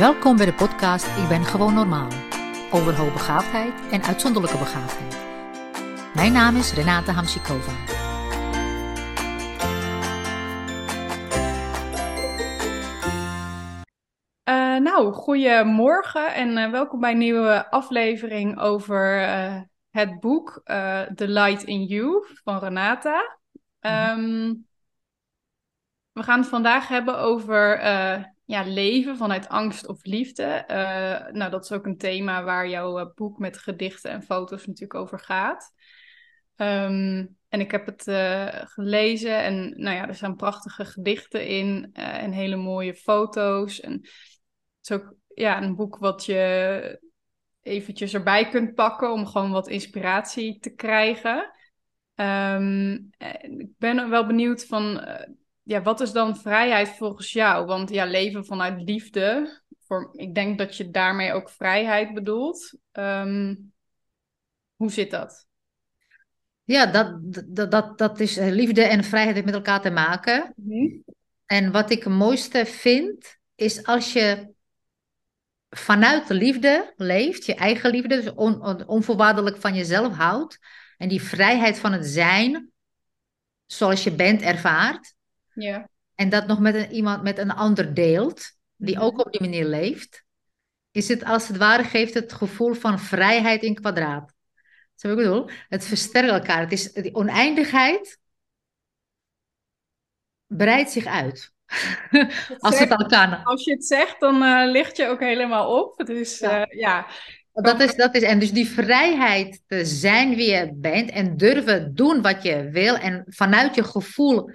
Welkom bij de podcast Ik ben gewoon normaal. Over hoogbegaafdheid en uitzonderlijke begaafdheid. Mijn naam is Renate Hamsikova. Uh, nou, goedemorgen en uh, welkom bij een nieuwe aflevering over uh, het boek The Light in You van Renata. Um, we gaan het vandaag hebben over ja, leven vanuit angst of liefde. Uh, nou, dat is ook een thema waar jouw uh, boek met gedichten en foto's natuurlijk over gaat. Um, en ik heb het gelezen en nou ja, er staan prachtige gedichten in en hele mooie foto's. En het is ook ja, een boek wat je eventjes erbij kunt pakken om gewoon wat inspiratie te krijgen. Um, ik ben wel benieuwd van ja, wat is dan vrijheid volgens jou? Want ja, leven vanuit liefde, voor, ik denk dat je daarmee ook vrijheid bedoelt. Um, hoe zit dat? Ja, dat, dat, dat, dat is eh, liefde en vrijheid met elkaar te maken. Mm En wat ik het mooiste vind, is als je vanuit de liefde leeft, je eigen liefde, dus on, onvoorwaardelijk van jezelf houdt, en die vrijheid van het zijn, zoals je bent, ervaart, ja. En dat nog met een, iemand met een ander deelt, die mhm. ook op die manier leeft, is het als het ware geeft het gevoel van vrijheid in kwadraat. Zo ik bedoel, het versterkt elkaar. Het is die oneindigheid breidt zich uit. als het al kan. Als je het zegt, dan uh, ligt je ook helemaal op. Dus ja. Uh, ja. Dat is, dat is, en dus die vrijheid te zijn wie je bent en durven doen wat je wil en vanuit je gevoel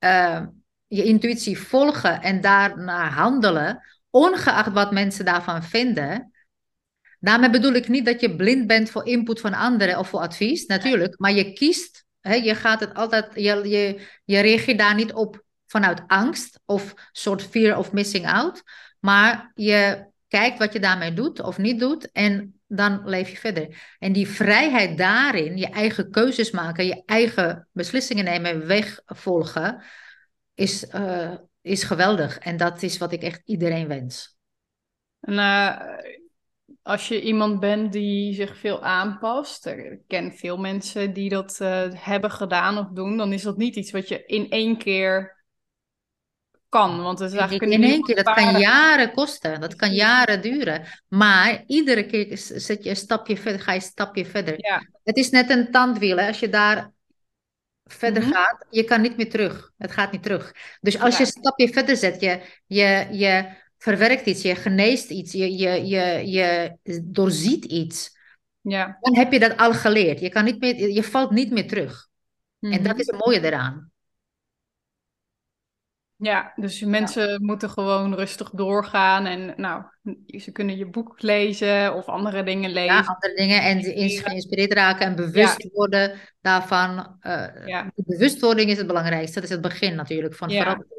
uh, je intuïtie volgen en daarna handelen, ongeacht wat mensen daarvan vinden. Daarmee bedoel ik niet dat je blind bent voor input van anderen of voor advies, natuurlijk, maar je kiest, hè, je gaat het altijd, je, je, je reageert daar niet op vanuit angst of soort fear of missing out, maar je kijkt wat je daarmee doet of niet doet en dan leef je verder. En die vrijheid daarin, je eigen keuzes maken, je eigen beslissingen nemen, weg volgen, is, uh, is geweldig. En dat is wat ik echt iedereen wens. En uh, als je iemand bent die zich veel aanpast, ik ken veel mensen die dat uh, hebben gedaan of doen, dan is dat niet iets wat je in één keer kan. Want het is eigenlijk in één keer, dat kan jaren kosten, dat kan jaren duren. Maar iedere keer zet je een stapje verder, ga je een stapje verder. Ja. Het is net een tandwiel. Hè? Als je daar verder mhm. gaat, je kan niet meer terug. Het gaat niet terug. Dus als je een stapje verder zet, je, je, je verwerkt iets, je geneest iets, je, je, je, je doorziet iets. Ja. Dan heb je dat al geleerd. Je, kan niet meer, je valt niet meer terug. En dat mhm. is het mooie eraan. Ja, dus mensen moeten gewoon rustig doorgaan en nou, ze kunnen je boek lezen of andere dingen lezen. Ja, andere dingen en geïnspireerd raken en bewust worden daarvan. Uh, ja. Bewustwording is het belangrijkste, dat is het begin natuurlijk van verandering.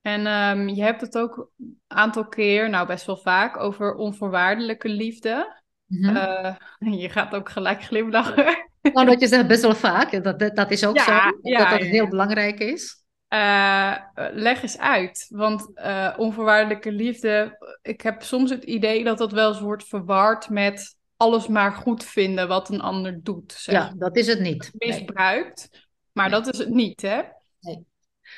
En um, je hebt het ook een aantal keer, nou best wel vaak, over onvoorwaardelijke liefde. Mm -hmm. uh, je gaat ook gelijk glimlachen. Nou, dat je zegt best wel vaak, dat, dat, dat is ook zo, dat dat heel belangrijk is. Uh, leg eens uit. Want uh, onvoorwaardelijke liefde, ik heb soms het idee dat dat wel eens wordt verward met alles maar goed vinden wat een ander doet. Zeg. Ja, dat is het niet. Misbruikt. Nee. Maar nee. dat is het niet, hè? Nee,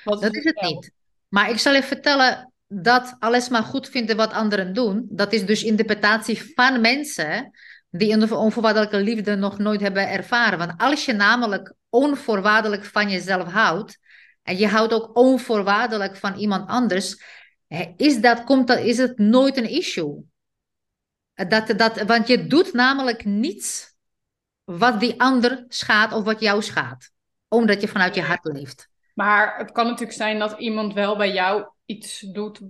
wat dat is het, het niet. Maar ik zal je vertellen dat alles maar goed vinden wat anderen doen, dat is dus interpretatie van mensen die een onvoorwaardelijke liefde nog nooit hebben ervaren. Want als je namelijk onvoorwaardelijk van jezelf houdt, en je houdt ook onvoorwaardelijk van iemand anders, is, dat, komt dat, is het nooit een issue. Dat, dat, want je doet namelijk niets wat die ander schaadt of wat jou schaadt. Omdat je vanuit je hart leeft. Maar het kan natuurlijk zijn dat iemand wel bij jou iets doet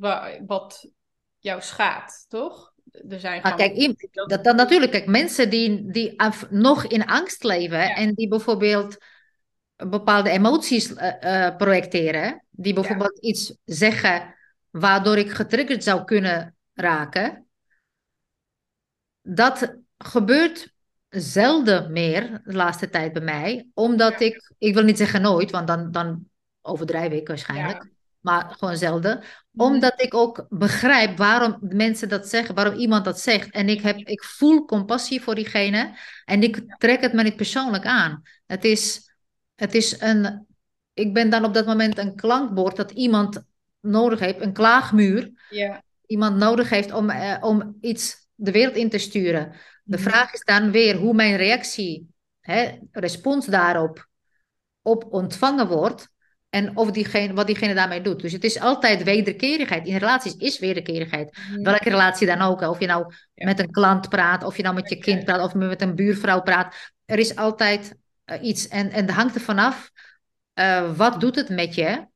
wat jou schaadt, toch? Er zijn ah, kijk, dat, dat, natuurlijk, kijk, mensen die, die nog in angst leven en die bijvoorbeeld bepaalde emoties uh, projecteren, die bijvoorbeeld iets zeggen waardoor ik getriggerd zou kunnen raken, dat gebeurt zelden meer de laatste tijd bij mij, omdat ik, ik wil niet zeggen nooit, want dan, dan overdrijf ik waarschijnlijk. maar gewoon zelden. Mhm. Omdat ik ook begrijp waarom mensen dat zeggen, waarom iemand dat zegt. En ik, heb, ik voel compassie voor diegene en ik trek het me niet persoonlijk aan. Het is, het is een, ik ben dan op dat moment een klankbord dat iemand nodig heeft, een klaagmuur. Ja. Iemand nodig heeft om, eh, om iets de wereld in te sturen. De Mhm. vraag is dan weer hoe mijn reactie, hè, respons daarop, op ontvangen wordt. En of diegene, wat diegene daarmee doet. Dus het is altijd wederkerigheid. In relaties is wederkerigheid. Mhm. Welke relatie dan ook. Of je nou Ja. met een klant praat, of je nou met je kind praat, of met een buurvrouw praat. Er is altijd iets. En, en het hangt er vanaf. eh wat doet het met je?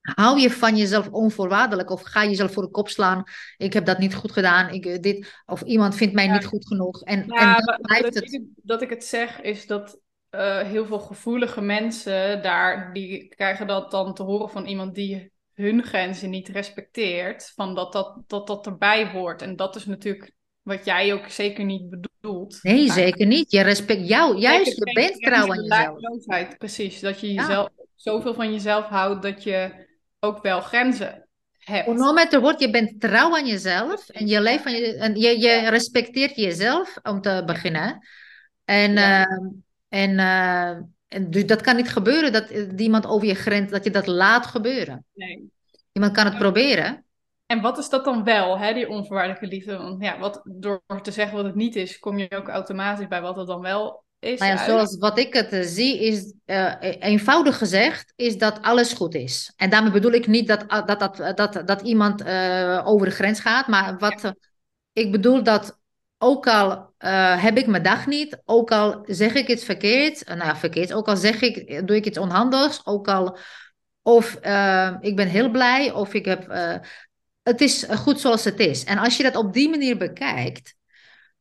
Hou je van jezelf onvoorwaardelijk of ga je jezelf voor de kop slaan? Ik heb dat niet goed gedaan. Ik, eh, dit, of iemand vindt mij Ja. niet goed genoeg. En, en Ja, maar blijft dat, het. ik, dat ik het zeg is dat eh, heel veel gevoelige mensen daar, die krijgen dat dan te horen van iemand die hun grenzen niet respecteert, van dat dat, dat, dat erbij hoort. En dat is natuurlijk wat jij ook zeker niet bedoelt. Nee, zeker niet. Je respect jou, juist, je bent trouw aan jezelf. Precies, dat je Ja. jezelf zoveel van jezelf houdt dat je ook wel grenzen hebt. No matter what, je bent trouw aan jezelf en je, leeft van je, en je, je respecteert jezelf om te beginnen. En, Ja. eh, en, eh, en dus dat kan niet gebeuren dat iemand over je grens, dat je dat laat gebeuren. Nee. Iemand kan het Ja. proberen. En wat is dat dan wel, hè, die onvoorwaardelijke liefde? Want ja, wat, door te zeggen wat het niet is, kom je ook automatisch bij wat het dan wel is. Nou ja, uit. zoals wat ik het eh, zie, is eh, eenvoudig gezegd, is dat alles goed is. En daarmee bedoel ik niet dat, dat, dat, dat, dat iemand eh, over de grens gaat, maar wat ik bedoel dat ook al heb ik mijn dag niet, ook al zeg ik iets verkeerd, nou ja, verkeerd, ook al zeg ik, doe ik iets onhandigs, ook al, of ik ben heel blij, of ik heb, het is goed zoals het is. En als je dat op die manier bekijkt,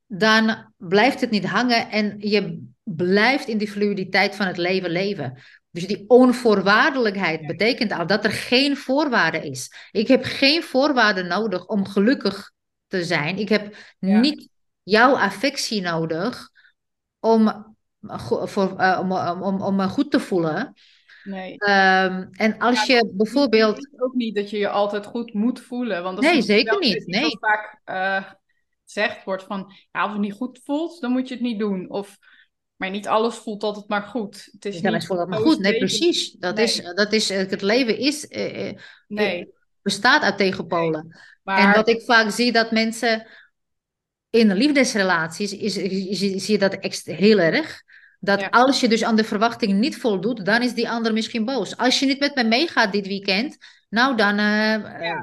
dan blijft het niet hangen en je blijft in die fluiditeit van het leven leven. Dus die onvoorwaardelijkheid betekent al dat er geen voorwaarde is. Ik heb geen voorwaarden nodig om gelukkig te zijn. Ik heb Ja. niet jouw affectie nodig om, voor, eh, om, om, om, om me goed te voelen. Nee. Ehm, en als je bijvoorbeeld. Het ook niet dat je je altijd goed moet voelen. Want dat Nee, is zeker niet. Nee. wat vaak eh, gezegd wordt van, ja, als het niet goed voelt, dan moet je het niet doen. Of, maar niet alles voelt altijd maar goed. Het is niet voor dat maar goed. Nee, precies. Dat Nee. is, dat is, het leven is, eh, eh, Nee, bestaat uit tegenpolen. maar En wat ik vaak zie dat mensen in liefdesrelaties, is, zie je dat heel erg. Dat Ja. als je dus aan de verwachting niet voldoet, dan is die ander misschien boos. Als je niet met me meegaat dit weekend, nou dan. eh,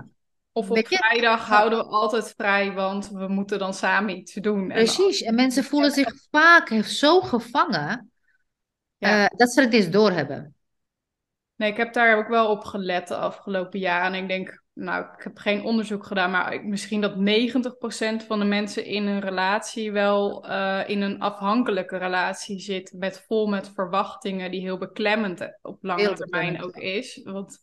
Of op vrijdag houden we altijd vrij, want we moeten dan samen iets doen. En precies. En mensen voelen zich vaak zo gevangen eh, dat ze het dus doorhebben. Nee, ik heb daar ook wel op gelet de afgelopen jaren. En ik denk, nou, ik heb geen onderzoek gedaan, maar misschien dat 90% van de mensen in een relatie wel eh, in een afhankelijke relatie zit. Met vol met verwachtingen die heel beklemmend op lange termijn ook is. Want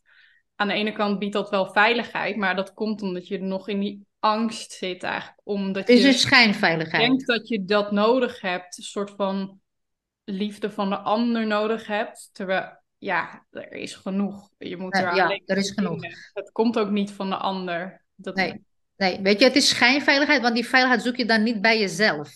aan de ene kant biedt dat wel veiligheid, maar dat komt omdat je nog in die angst zit eigenlijk. Omdat Het is je een schijnveiligheid. denkt dat je dat nodig hebt, een soort van liefde van de ander nodig hebt. Terwijl, ja, er is genoeg. Je moet Ja, er ja, alleen er is genoeg. Het komt ook niet van de ander. Dat, Nee. Nee, weet je, het is schijnveiligheid, want die veiligheid zoek je dan niet bij jezelf.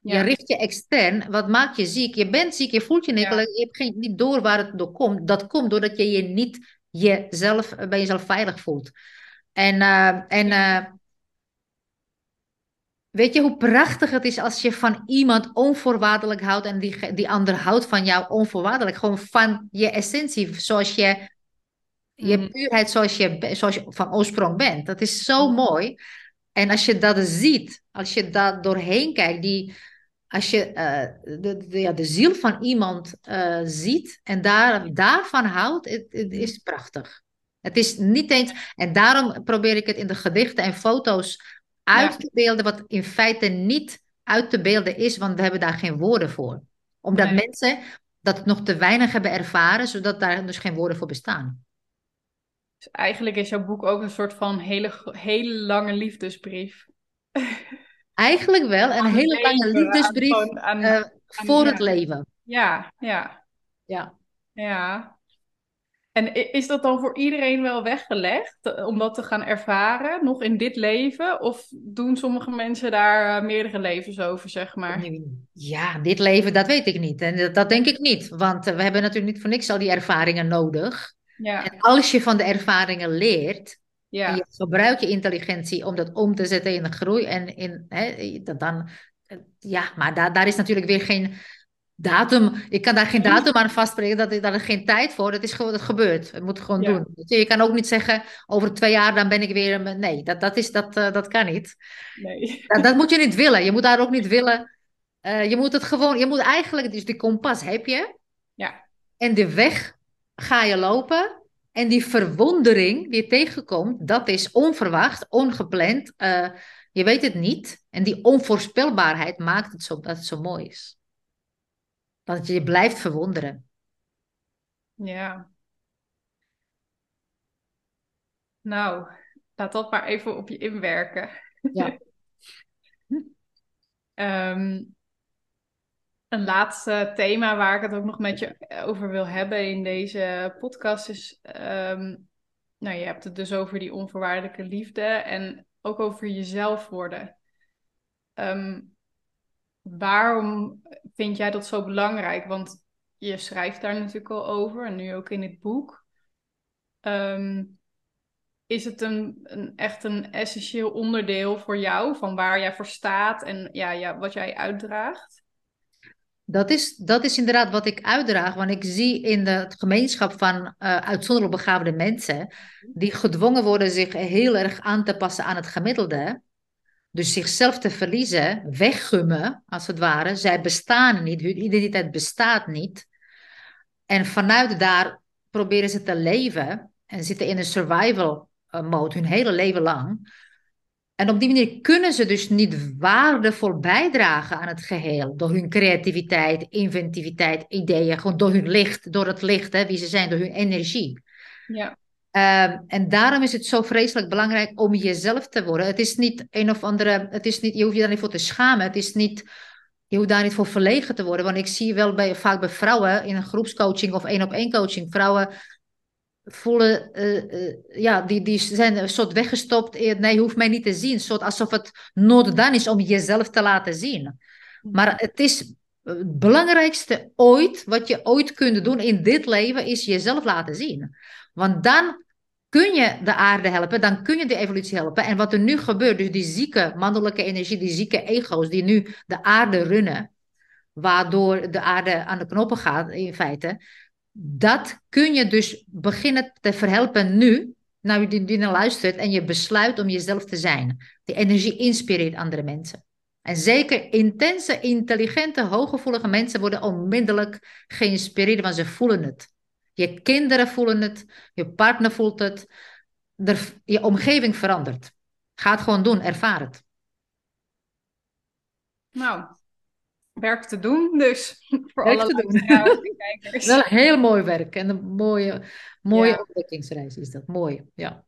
Je Ja. richt je extern, wat maakt je ziek? Je bent ziek, je voelt je niet, Ja. je hebt geen, niet door waar het door komt. Dat komt doordat je je niet jezelf, bij jezelf veilig voelt. En, eh, en eh, weet je hoe prachtig het is als je van iemand onvoorwaardelijk houdt en die, die ander houdt van jou onvoorwaardelijk. Gewoon van je essentie, zoals je, je Mhm. puurheid zoals je, zoals je van oorsprong bent. Dat is zo mooi. En als je dat ziet, als je daar doorheen kijkt, die, als je eh, de, de, ja, de ziel van iemand eh, ziet en daar, daarvan houdt, het, het is prachtig. Het is niet eens, en daarom probeer ik het in de gedichten en foto's uit Ja. te beelden, wat in feite niet uit te beelden is, want we hebben daar geen woorden voor. Omdat Nee. mensen dat nog te weinig hebben ervaren, zodat daar dus geen woorden voor bestaan. Dus eigenlijk is jouw boek ook een soort van hele, hele lange liefdesbrief. Eigenlijk wel, een hele lange aan liefdesbrief gewoon- aan- eh, voor het leven. Ja, ja, Ja. ja. En is dat dan voor iedereen wel weggelegd eh, om dat te gaan ervaren, nog in dit leven? Of doen sommige mensen daar meerdere levens over, zeg maar? Ja, dit leven, dat weet ik niet. En dat, dat denk ik niet, want we hebben natuurlijk niet voor niks al die ervaringen nodig. Ja. En als je van de ervaringen leert, ja. je gebruikt je intelligentie om dat om te zetten in de groei en in, hè, dan, ja, maar daar, daar is natuurlijk weer geen datum. Ik kan daar geen datum aan vastbrengen, dat is daar geen tijd voor. Het is gewoon, het gebeurt. Het moet gewoon doen. Je kan ook niet zeggen, over twee jaar dan ben ik weer. Nee, dat, dat, is, dat, uh, dat kan niet. Nee. Dat, dat, moet je niet willen. Je moet daar ook niet willen. Uh, je moet het gewoon, je moet eigenlijk, dus die kompas heb je. Ja. En de weg ga je lopen. En die verwondering die je tegenkomt, dat is onverwacht, ongepland. Uh, je weet het niet. En die onvoorspelbaarheid maakt het zo, dat het zo mooi is. Dat je je blijft verwonderen. Ja. Nou, laat dat maar even op je inwerken. Ja. um, een laatste thema waar ik het ook nog met je over wil hebben in deze podcast is. Um, nou, je hebt het dus over die onvoorwaardelijke liefde en ook over jezelf worden. Um, waarom vind jij dat zo belangrijk? Want je schrijft daar natuurlijk al over en nu ook in het boek. Um, is het een, een, echt een essentieel onderdeel voor jou van waar jij voor staat en ja, ja, wat jij uitdraagt? Dat is, dat is inderdaad wat ik uitdraag, want ik zie in de gemeenschap van uh, uitzonderlijk begaafde mensen, die gedwongen worden zich heel erg aan te passen aan het gemiddelde, dus zichzelf te verliezen, weggummen als het ware. Zij bestaan niet, hun identiteit bestaat niet. En vanuit daar proberen ze te leven en zitten in een survival eh, mode hun hele leven lang. En op die manier kunnen ze dus niet waardevol bijdragen aan het geheel. Door hun creativiteit, inventiviteit, ideeën. Gewoon door hun licht, door het licht, hè, wie ze zijn, door hun energie. Ja. Ehm, en daarom is het zo vreselijk belangrijk om jezelf te worden. Het is niet een of andere, het is niet, je hoeft je daar niet voor te schamen. Het is niet, je hoeft daar niet voor verlegen te worden. Want ik zie wel bij, vaak bij vrouwen in een groepscoaching of één op één coaching, vrouwen voelen, uh, ja, die, die zijn een soort weggestopt. Nee, je hoeft mij niet te zien. Soort alsof het nood dan is om jezelf te laten zien. Maar het is het belangrijkste ooit, wat je ooit kunt doen in dit leven, is jezelf laten zien. Want dan kun je de aarde helpen, dan kun je de evolutie helpen. En wat er nu gebeurt, dus die zieke mannelijke energie, die zieke ego's die nu de aarde runnen, waardoor de aarde aan de knoppen gaat in feite, dat kun je dus beginnen te verhelpen nu, nou je die naar luistert en je besluit om jezelf te zijn. Die energie inspireert andere mensen. En zeker intense, intelligente, hooggevoelige mensen worden onmiddellijk geïnspireerd, want ze voelen het. Je kinderen voelen het, je partner voelt het, je omgeving verandert. Ga het gewoon doen, ervaar het. Nou, werk te doen dus. Voor werk alle te doen. kijkers. Wel heel mooi werk en een mooie, mooie ontdekkingsreis is dat. Mooi, ja.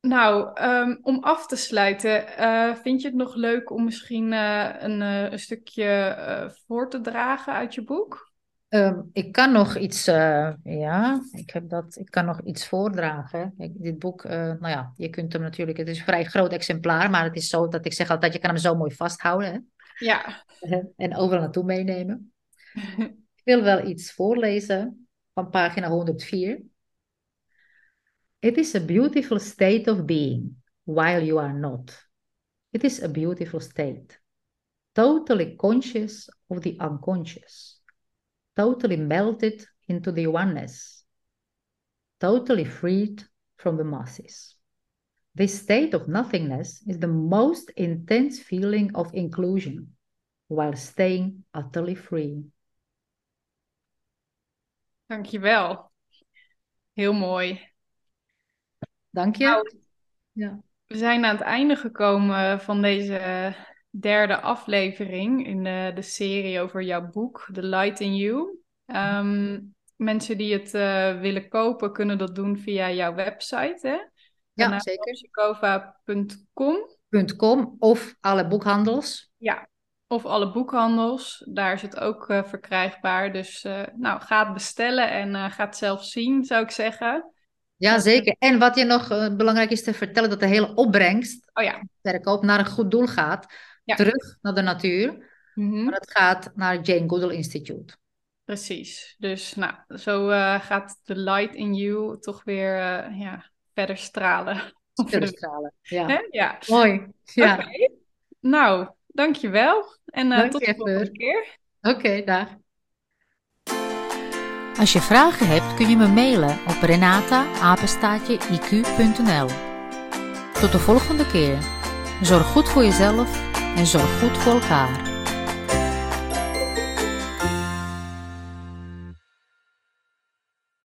Nou, ehm, om af te sluiten, uh, vind je het nog leuk om misschien uh, een, uh, een, stukje voor te dragen uit je boek? Ehm, ik kan nog iets, uh, ja, ik, heb dat, ik kan nog iets voordragen. Ik, dit boek, uh, nou ja, je kunt hem natuurlijk, het is een vrij groot exemplaar, maar het is zo dat ik zeg altijd, je kan hem zo mooi vasthouden. Hè? Ja. En overal naartoe meenemen. ik wil wel iets voorlezen van pagina 104. It is a beautiful state of being, while you are not. It is a beautiful state. Totally conscious of the unconscious. Totally melted into the oneness, totally freed from the masses. This state of nothingness is the most intense feeling of inclusion while staying utterly free. Dankjewel. Heel mooi. Dank je. Nou, ja. We zijn aan het einde gekomen van deze derde aflevering in de, de serie over jouw boek, The Light in You. Um, mensen die het uh, willen kopen, kunnen dat doen via jouw website, hè? Ja, zeker. Chikova.com. .com of alle boekhandels. Ja, of alle boekhandels. Daar is het ook uh, verkrijgbaar. Dus uh, nou, ga het bestellen en uh, ga het zelf zien, zou ik zeggen. Ja, zeker. En wat je nog belangrijk is te vertellen, dat de hele opbrengst, oh, ja. verkoop, naar een goed doel gaat. Ja. Terug naar de natuur. Mm -hmm. Maar het gaat naar het Jane Goodall Institute. Precies. Dus nou, zo gaat de light in you toch weer ja, verder stralen. Verder stralen, ja. Hè? ja. Mooi. Ja. Okay. Nou, dankjewel. En uh, tot de volgende keer. Oké, okay, dag. Als je vragen hebt, kun je me mailen op renata.iq.nl Tot de volgende keer. Zorg goed voor jezelf en zorg goed voor elkaar.